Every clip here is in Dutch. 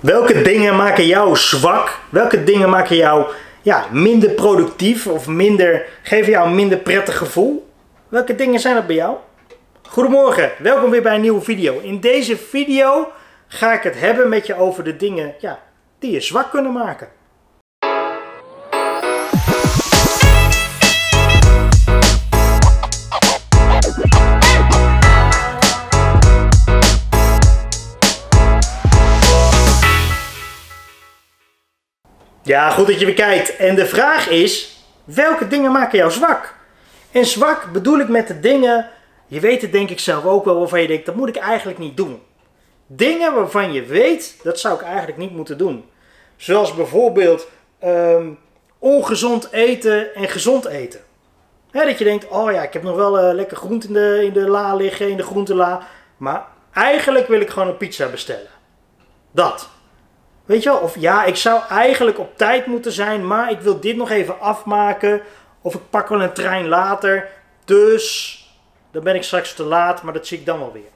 Welke dingen maken jou zwak? Welke dingen maken jou ja, minder productief of minder, geven jou een minder prettig gevoel? Welke dingen zijn dat bij jou? Goedemorgen, welkom weer bij een nieuwe video. In deze video ga ik het hebben met je over de dingen ja, die je zwak kunnen maken. Ja, goed dat je weer kijkt. En de vraag is, welke dingen maken jou zwak? En zwak bedoel ik met de dingen, je weet het denk ik zelf ook wel, waarvan je denkt, dat moet ik eigenlijk niet doen. Dingen waarvan je weet, dat zou ik eigenlijk niet moeten doen. Zoals bijvoorbeeld ehm, ongezond eten en gezond eten. dat je denkt, oh ja, ik heb nog wel uh, lekker groente in de, in de la liggen, in de groentela. Maar eigenlijk wil ik gewoon een pizza bestellen. Dat. Weet je wel, of ja, ik zou eigenlijk op tijd moeten zijn, maar ik wil dit nog even afmaken. Of ik pak wel een trein later. Dus dan ben ik straks te laat, maar dat zie ik dan wel weer.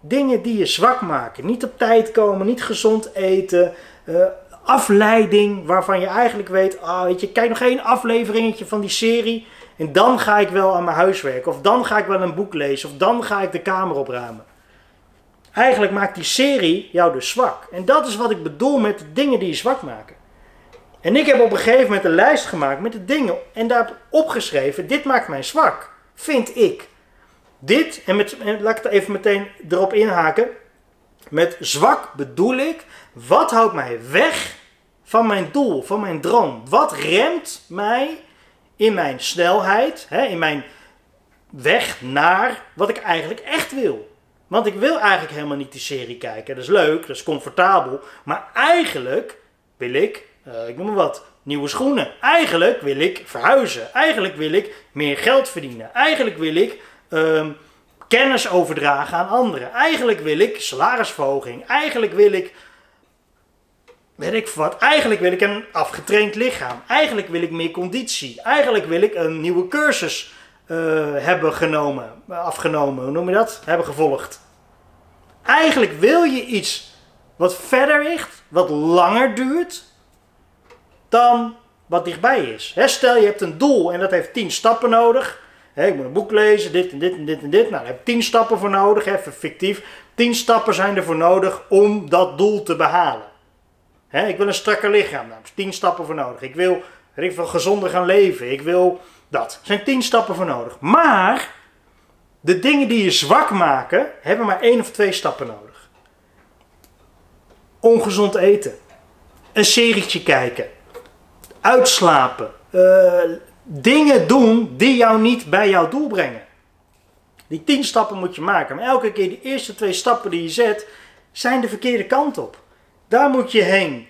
Dingen die je zwak maken. Niet op tijd komen, niet gezond eten. Uh, afleiding waarvan je eigenlijk weet, ah, weet je, kijk nog één afleveringetje van die serie. En dan ga ik wel aan mijn huiswerk. Of dan ga ik wel een boek lezen. Of dan ga ik de kamer opruimen. Eigenlijk maakt die serie jou dus zwak. En dat is wat ik bedoel met de dingen die je zwak maken. En ik heb op een gegeven moment een lijst gemaakt met de dingen en daar opgeschreven: dit maakt mij zwak, vind ik. Dit, en, met, laat ik het even meteen erop inhaken. Met zwak bedoel ik, wat houdt mij weg van mijn doel, van mijn droom? Wat remt mij in mijn snelheid, hè, in mijn weg naar wat ik eigenlijk echt wil? Want ik wil eigenlijk helemaal niet die serie kijken. Dat is leuk, dat is comfortabel. Maar eigenlijk wil ik, uh, ik noem maar wat, nieuwe schoenen. Eigenlijk wil ik verhuizen. Eigenlijk wil ik meer geld verdienen. Eigenlijk wil ik um, kennis overdragen aan anderen. Eigenlijk wil ik salarisverhoging. Eigenlijk wil ik, weet ik wat, eigenlijk wil ik een afgetraind lichaam. Eigenlijk wil ik meer conditie. Eigenlijk wil ik een nieuwe cursus hebben genomen, afgenomen, hoe noem je dat? Hebben gevolgd. Eigenlijk wil je iets wat verder ligt, wat langer duurt dan wat dichtbij is. stel je hebt een doel en dat heeft 10 stappen nodig. ik moet een boek lezen, dit en dit en dit en dit. Nou, daar heb ik 10 stappen voor nodig, even fictief. 10 stappen zijn ervoor nodig om dat doel te behalen. ik wil een strakker lichaam, daar heb ik 10 stappen voor nodig. Ik wil, ik wil gezonder gaan leven. Ik wil dat. Er zijn 10 stappen voor nodig. Maar de dingen die je zwak maken, hebben maar één of twee stappen nodig. Ongezond eten. Een serietje kijken. Uitslapen. Uh, dingen doen die jou niet bij jouw doel brengen. Die tien stappen moet je maken. Maar elke keer die eerste twee stappen die je zet, zijn de verkeerde kant op. Daar moet je heen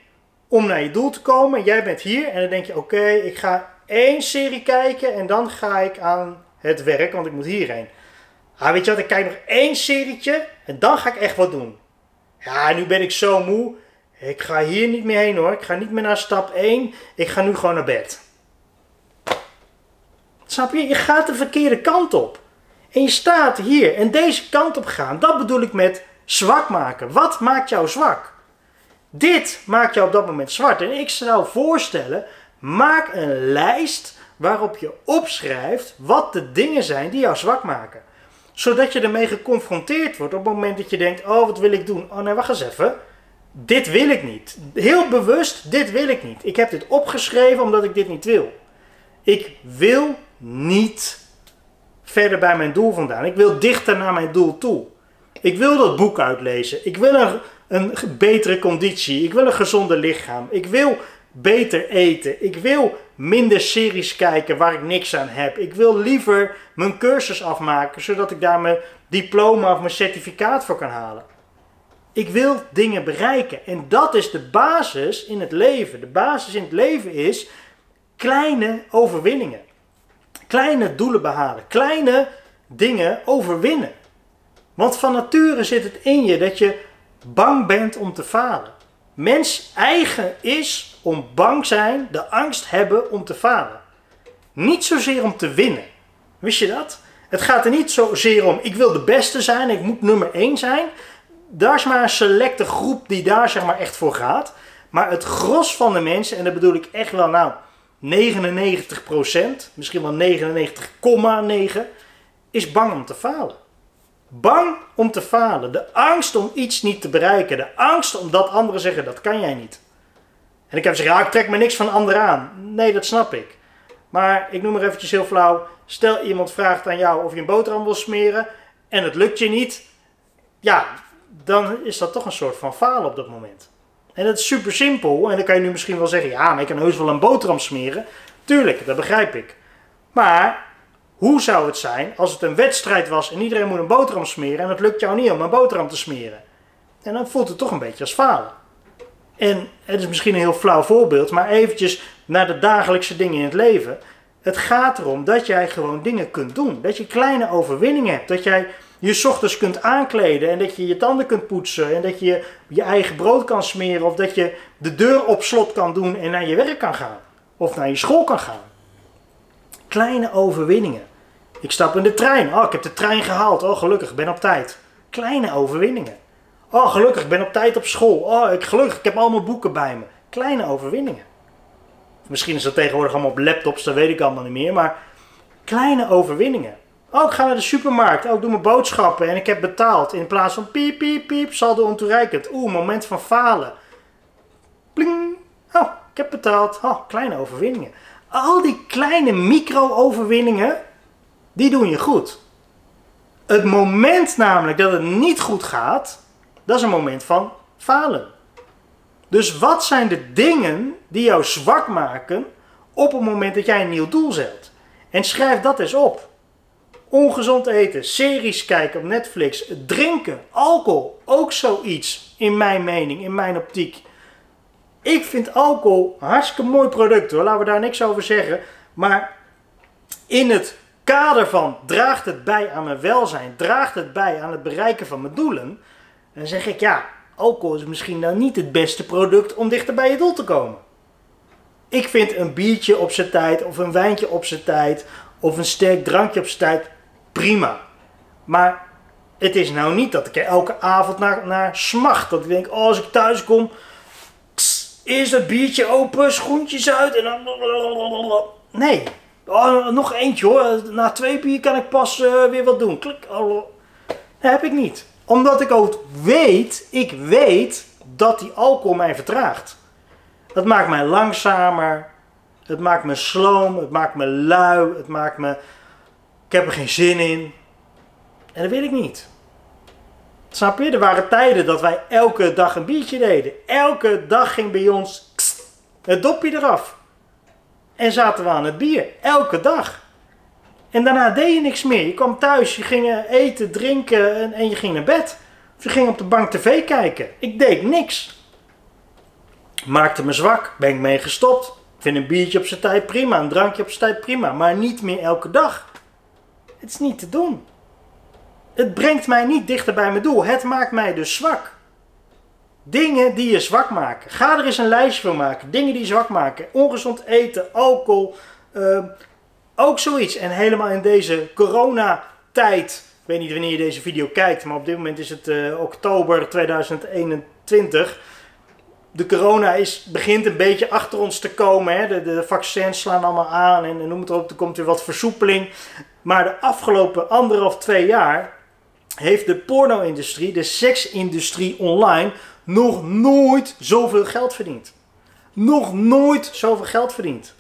om naar je doel te komen. Jij bent hier en dan denk je: oké, ik ga één serie kijken en dan ga ik aan het werk, want ik moet hierheen. Ah, weet je wat, ik kijk nog één serietje en dan ga ik echt wat doen. Ja, nu ben ik zo moe. Ik ga hier niet meer heen hoor. Ik ga niet meer naar stap 1. Ik ga nu gewoon naar bed. Snap je? Je gaat de verkeerde kant op. En je staat hier en deze kant op gaan. Dat bedoel ik met zwak maken. Wat maakt jou zwak? Dit maakt jou op dat moment zwart. En ik zou voorstellen, maak een lijst waarop je opschrijft wat de dingen zijn die jou zwak maken zodat je ermee geconfronteerd wordt op het moment dat je denkt: Oh, wat wil ik doen? Oh nee, wacht eens even. Dit wil ik niet. Heel bewust, dit wil ik niet. Ik heb dit opgeschreven omdat ik dit niet wil. Ik wil niet verder bij mijn doel vandaan. Ik wil dichter naar mijn doel toe. Ik wil dat boek uitlezen. Ik wil een, een betere conditie. Ik wil een gezonder lichaam. Ik wil beter eten. Ik wil minder series kijken waar ik niks aan heb. Ik wil liever mijn cursus afmaken, zodat ik daar mijn diploma of mijn certificaat voor kan halen. Ik wil dingen bereiken. En dat is de basis in het leven. De basis in het leven is kleine overwinningen. Kleine doelen behalen. Kleine dingen overwinnen. Want van nature zit het in je dat je bang bent om te falen. Mens eigen is om bang zijn, de angst hebben om te falen. Niet zozeer om te winnen. Wist je dat? Het gaat er niet zozeer om, ik wil de beste zijn, ik moet nummer 1 zijn. daar is maar een selecte groep die daar zeg maar echt voor gaat. Maar het gros van de mensen, en dat bedoel ik echt wel nou 99%, misschien wel 99,9%, is bang om te falen. Bang om te falen. De angst om iets niet te bereiken. De angst omdat anderen zeggen dat kan jij niet. En ik heb gezegd, ja, ik trek me niks van anderen aan. Nee, dat snap ik. Maar ik noem maar eventjes heel flauw. Stel iemand vraagt aan jou of je een boterham wil smeren en het lukt je niet. Ja, dan is dat toch een soort van falen op dat moment. En dat is super simpel. En dan kan je nu misschien wel zeggen, ja, maar ik kan heus wel een boterham smeren. Tuurlijk, dat begrijp ik. Maar hoe zou het zijn als het een wedstrijd was en iedereen moet een boterham smeren en het lukt jou niet om een boterham te smeren? En dan voelt het toch een beetje als falen. En het is misschien een heel flauw voorbeeld, maar eventjes naar de dagelijkse dingen in het leven. Het gaat erom dat jij gewoon dingen kunt doen. Dat je kleine overwinningen hebt. Dat jij je ochtends kunt aankleden en dat je je tanden kunt poetsen. En dat je je eigen brood kan smeren. Of dat je de deur op slot kan doen en naar je werk kan gaan. Of naar je school kan gaan. Kleine overwinningen. Ik stap in de trein. Oh, ik heb de trein gehaald. Oh, gelukkig, ik ben op tijd. Kleine overwinningen. Oh, gelukkig, ik ben op tijd op school. Oh, ik, gelukkig, ik heb al mijn boeken bij me. Kleine overwinningen. Misschien is dat tegenwoordig allemaal op laptops, dat weet ik allemaal niet meer. Maar kleine overwinningen. Oh, ik ga naar de supermarkt. Oh, ik doe mijn boodschappen en ik heb betaald. In plaats van piep, piep, piep, saldo ontoereikend. Oeh, moment van falen. Pling. Oh, ik heb betaald. Oh, kleine overwinningen. Al die kleine micro-overwinningen, die doen je goed. Het moment namelijk dat het niet goed gaat, dat is een moment van falen. Dus wat zijn de dingen die jou zwak maken op het moment dat jij een nieuw doel zet? En schrijf dat eens op. Ongezond eten, series kijken op Netflix, drinken, alcohol, ook zoiets in mijn mening, in mijn optiek. Ik vind alcohol een hartstikke mooi product hoor, laten we daar niks over zeggen. Maar in het kader van draagt het bij aan mijn welzijn, draagt het bij aan het bereiken van mijn doelen, dan zeg ik ja, alcohol is misschien nou niet het beste product om dichter bij je doel te komen. Ik vind een biertje op zijn tijd, of een wijntje op zijn tijd, of een sterk drankje op zijn tijd prima. Maar het is nou niet dat ik er elke avond naar, naar smacht. Dat ik denk, oh, als ik thuis kom, eerst dat biertje open, schoentjes uit en dan. Nee. Oh, nog eentje hoor. Na twee bier kan ik pas uh, weer wat doen. Klik. Oh, dat heb ik niet omdat ik ook weet, ik weet dat die alcohol mij vertraagt. Het maakt mij langzamer, het maakt me sloom, het maakt me lui, het maakt me... Ik heb er geen zin in. En dat wil ik niet. Snap je? Er waren tijden dat wij elke dag een biertje deden. Elke dag ging bij ons het dopje eraf. En zaten we aan het bier. Elke dag. En daarna deed je niks meer. Je kwam thuis, je ging eten, drinken en, en je ging naar bed. Of je ging op de bank tv kijken. Ik deed niks. Maakte me zwak, ben ik mee gestopt. Vind een biertje op zijn tijd prima, een drankje op zijn tijd prima, maar niet meer elke dag. Het is niet te doen. Het brengt mij niet dichter bij mijn doel. Het maakt mij dus zwak. Dingen die je zwak maken. Ga er eens een lijstje van maken. Dingen die zwak maken. Ongezond eten, alcohol, uh, ook zoiets. En helemaal in deze coronatijd. Ik weet niet wanneer je deze video kijkt, maar op dit moment is het uh, oktober 2021. De corona is, begint een beetje achter ons te komen. Hè. De, de vaccins slaan allemaal aan en, noem het erop. Er komt weer wat versoepeling. Maar de afgelopen anderhalf, twee jaar heeft de porno-industrie, de seksindustrie online, nog nooit zoveel geld verdiend. Nog nooit zoveel geld verdiend.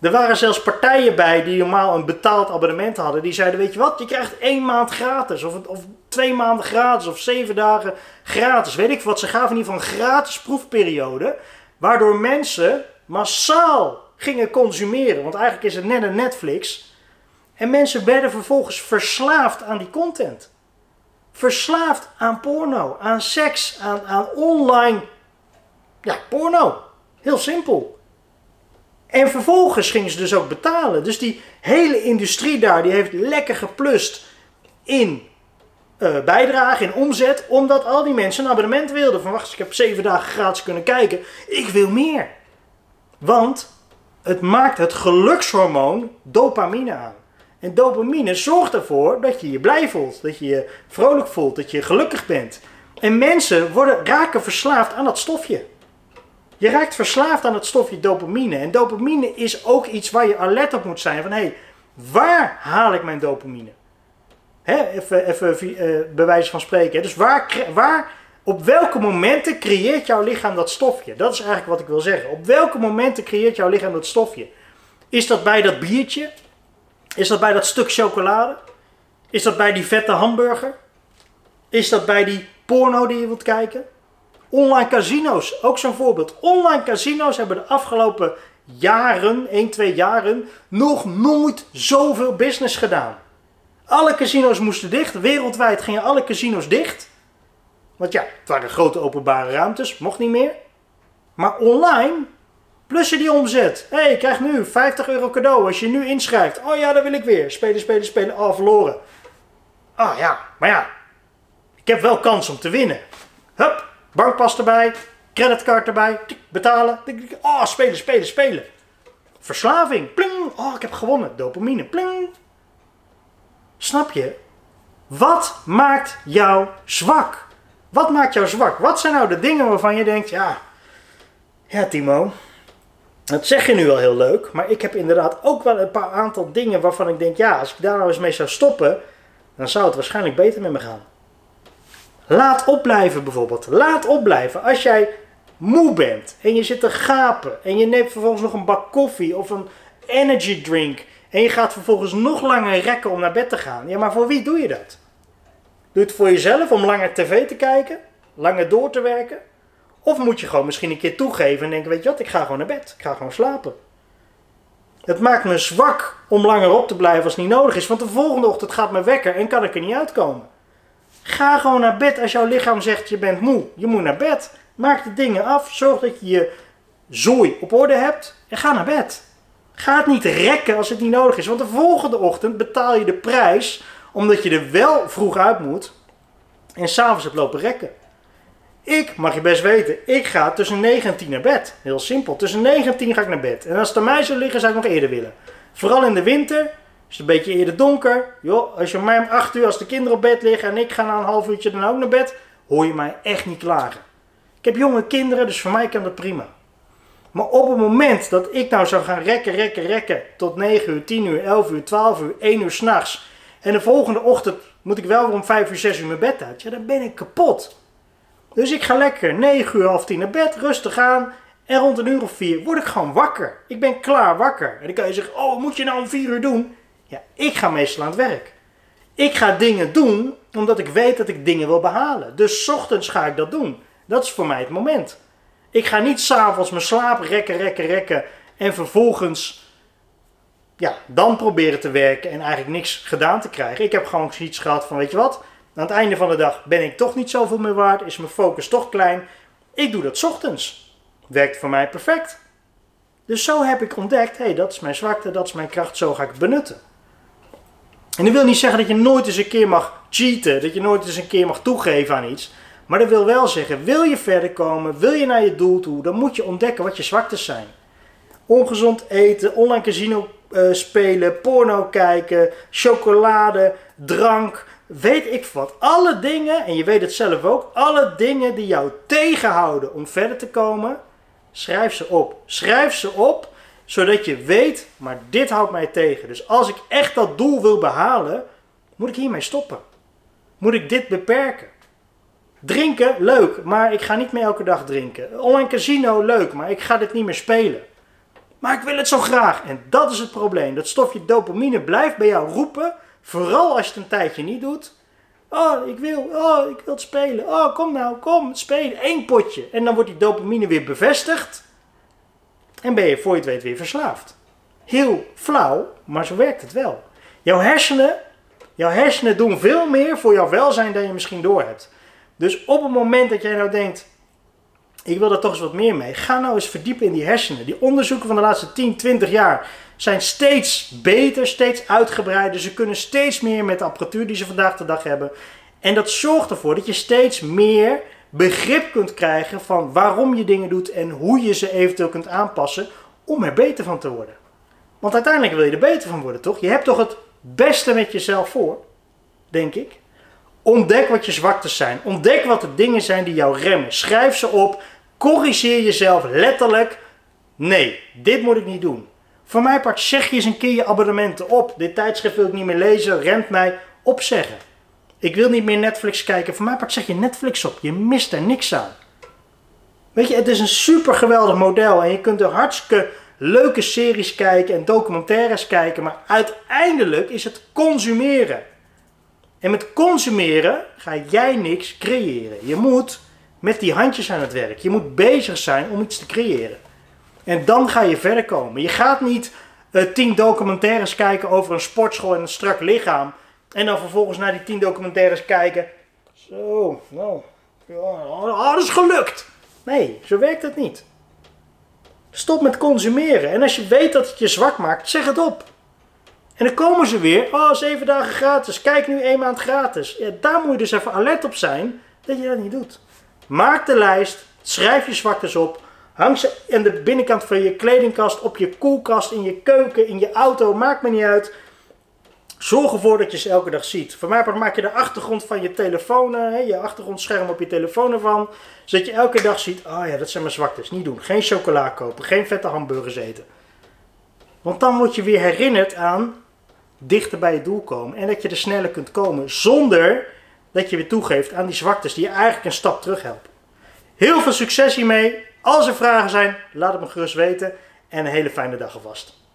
Er waren zelfs partijen bij die normaal een betaald abonnement hadden. Die zeiden, weet je wat, je krijgt één maand gratis. Of, of twee maanden gratis. Of zeven dagen gratis. Weet ik wat, ze gaven in ieder geval een gratis proefperiode. Waardoor mensen massaal gingen consumeren. Want eigenlijk is het net een Netflix. En mensen werden vervolgens verslaafd aan die content. Verslaafd aan porno, aan seks, aan, aan online ja, porno. Heel simpel. En vervolgens gingen ze dus ook betalen. Dus die hele industrie daar, die heeft lekker geplust in uh, bijdrage, in omzet, omdat al die mensen een abonnement wilden. Van wacht, ik heb zeven dagen gratis kunnen kijken. Ik wil meer. Want het maakt het gelukshormoon dopamine aan. En dopamine zorgt ervoor dat je je blij voelt, dat je je vrolijk voelt, dat je gelukkig bent. En mensen worden, raken verslaafd aan dat stofje. Je raakt verslaafd aan het stofje dopamine. En dopamine is ook iets waar je alert op moet zijn. Van hé, hey, waar haal ik mijn dopamine? Hè, even even uh, bij wijze van spreken. Dus waar, waar, op welke momenten creëert jouw lichaam dat stofje? Dat is eigenlijk wat ik wil zeggen. Op welke momenten creëert jouw lichaam dat stofje? Is dat bij dat biertje? Is dat bij dat stuk chocolade? Is dat bij die vette hamburger? Is dat bij die porno die je wilt kijken? Online casino's, ook zo'n voorbeeld. Online casino's hebben de afgelopen jaren, 1, 2 jaren, nog nooit zoveel business gedaan. Alle casino's moesten dicht. Wereldwijd gingen alle casino's dicht. Want ja, het waren grote openbare ruimtes, mocht niet meer. Maar online, plus je die omzet. Hé, hey, je krijgt nu 50 euro cadeau als je nu inschrijft. Oh ja, dat wil ik weer. Spelen, spelen, spelen. Oh, verloren. Ah oh, ja, maar ja. Ik heb wel kans om te winnen. Hup, bankpas erbij. Creditcard erbij. Betalen. Oh, spelen, spelen, spelen. Verslaving. Pling. Oh, ik heb gewonnen. Dopamine. Pling. Snap je? Wat maakt jou zwak? Wat maakt jou zwak? Wat zijn nou de dingen waarvan je denkt, ja, ja Timo, dat zeg je nu wel heel leuk, maar ik heb inderdaad ook wel een paar aantal dingen waarvan ik denk, ja, als ik daar nou eens mee zou stoppen, dan zou het waarschijnlijk beter met me gaan. Laat opblijven bijvoorbeeld. Laat opblijven. Als jij moe bent en je zit te gapen en je neemt vervolgens nog een bak koffie of een energy drink en je gaat vervolgens nog langer rekken om naar bed te gaan. Ja, maar voor wie doe je dat? Doe het voor jezelf om langer tv te kijken? Langer door te werken? Of moet je gewoon misschien een keer toegeven en denken, weet je wat, ik ga gewoon naar bed. Ik ga gewoon slapen. Het maakt me zwak om langer op te blijven als het niet nodig is. Want de volgende ochtend gaat me wekker en kan ik er niet uitkomen. Ga gewoon naar bed als jouw lichaam zegt je bent moe. Je moet naar bed. Maak de dingen af. Zorg dat je je zooi op orde hebt. En ga naar bed. Ga het niet rekken als het niet nodig is. Want de volgende ochtend betaal je de prijs omdat je er wel vroeg uit moet. En s'avonds hebt lopen rekken. Ik, mag je best weten, ik ga tussen 9 en 10 naar bed. Heel simpel. Tussen 9 en 10 ga ik naar bed. En als het aan mij zou liggen, zou ik nog eerder willen. Vooral in de winter. Is het een beetje eerder donker. Joh, als je mij om 8 uur, als de kinderen op bed liggen en ik ga na een half uurtje dan ook naar bed, hoor je mij echt niet klagen. Ik heb jonge kinderen, dus voor mij kan dat prima. Maar op het moment dat ik nou zou gaan rekken, rekken, rekken tot 9 uur, 10 uur, 11 uur, 12 uur, 1 uur s'nachts. En de volgende ochtend moet ik wel weer om 5 uur, 6 uur mijn bed uit. Ja, dan ben ik kapot. Dus ik ga lekker 9 uur, half 10 naar bed, rustig aan. En rond een uur of 4 word ik gewoon wakker. Ik ben klaar wakker. En dan kan je zeggen, oh, moet je nou om 4 uur doen? Ja, ik ga meestal aan het werk. Ik ga dingen doen omdat ik weet dat ik dingen wil behalen. Dus ochtends ga ik dat doen. Dat is voor mij het moment. Ik ga niet s'avonds mijn slaap rekken, rekken, rekken. En vervolgens ja, dan proberen te werken en eigenlijk niks gedaan te krijgen. Ik heb gewoon iets gehad van, weet je wat, aan het einde van de dag ben ik toch niet zoveel meer waard, is mijn focus toch klein. Ik doe dat ochtends. Werkt voor mij perfect. Dus zo heb ik ontdekt, hé, hey, dat is mijn zwakte, dat is mijn kracht, zo ga ik benutten. En dat wil niet zeggen dat je nooit eens een keer mag cheaten, dat je nooit eens een keer mag toegeven aan iets. Maar dat wil wel zeggen, wil je verder komen, wil je naar je doel toe, dan moet je ontdekken wat je zwaktes zijn. Ongezond eten, online casino uh, spelen, porno kijken, chocolade, drank, weet ik wat. Alle dingen, en je weet het zelf ook, alle dingen die jou tegenhouden om verder te komen, schrijf ze op. Schrijf ze op, zodat je weet, maar dit houdt mij tegen. Dus als ik echt dat doel wil behalen, moet ik hiermee stoppen. Moet ik dit beperken. Drinken, leuk, maar ik ga niet meer elke dag drinken. Online casino, leuk, maar ik ga dit niet meer spelen. Maar ik wil het zo graag. En dat is het probleem. Dat stofje dopamine blijft bij jou roepen. Vooral als je het een tijdje niet doet. Oh, ik wil, oh, ik wil het spelen. Oh, kom nou, kom, spelen. Eén potje. En dan wordt die dopamine weer bevestigd. En ben je voor je het weet weer verslaafd. Heel flauw, maar zo werkt het wel. Jouw hersenen, jouw hersenen doen veel meer voor jouw welzijn dan je misschien doorhebt. Dus op het moment dat jij nou denkt, ik wil er toch eens wat meer mee. Ga nou eens verdiepen in die hersenen. Die onderzoeken van de laatste 10, 20 jaar zijn steeds beter, steeds uitgebreider. Ze kunnen steeds meer met de apparatuur die ze vandaag de dag hebben. En dat zorgt ervoor dat je steeds meer begrip kunt krijgen van waarom je dingen doet en hoe je ze eventueel kunt aanpassen om er beter van te worden. Want uiteindelijk wil je er beter van worden, toch? Je hebt toch het beste met jezelf voor, denk ik. Ontdek wat je zwaktes zijn. Ontdek wat de dingen zijn die jou remmen. Schrijf ze op. Corrigeer jezelf letterlijk. Nee, dit moet ik niet doen. Voor mij part zeg je eens een keer je abonnementen op. Dit tijdschrift wil ik niet meer lezen. Remt mij opzeggen. Ik wil niet meer Netflix kijken. Voor mij part zeg je Netflix op. Je mist er niks aan. Weet je, het is een super geweldig model. En je kunt er hartstikke leuke series kijken en documentaires kijken. Maar uiteindelijk is het consumeren. En met consumeren ga jij niks creëren. Je moet met die handjes aan het werk. Je moet bezig zijn om iets te creëren. En dan ga je verder komen. Je gaat niet uh, tien documentaires kijken over een sportschool en een strak lichaam. En dan vervolgens naar die tien documentaires kijken. Zo, nou, oh, dat is gelukt. Nee, zo werkt het niet. Stop met consumeren. En als je weet dat het je zwak maakt, zeg het op. En dan komen ze weer. Oh, zeven dagen gratis. Kijk nu één maand gratis. Ja, daar moet je dus even alert op zijn dat je dat niet doet. Maak de lijst. Schrijf je zwaktes op. Hang ze aan de binnenkant van je kledingkast, op je koelkast, in je keuken, in je auto. Maakt me niet uit. Zorg ervoor dat je ze elke dag ziet. Voor mij maak je de achtergrond van je telefoon, je achtergrondscherm op je telefoon ervan. Zodat je elke dag ziet, oh ja, dat zijn mijn zwaktes. Niet doen. Geen chocola kopen, geen vette hamburgers eten. Want dan word je weer herinnerd aan dichter bij je doel komen. En dat je er sneller kunt komen zonder dat je weer toegeeft aan die zwaktes die je eigenlijk een stap terug helpen. Heel veel succes hiermee. Als er vragen zijn, laat het me gerust weten. En een hele fijne dag alvast.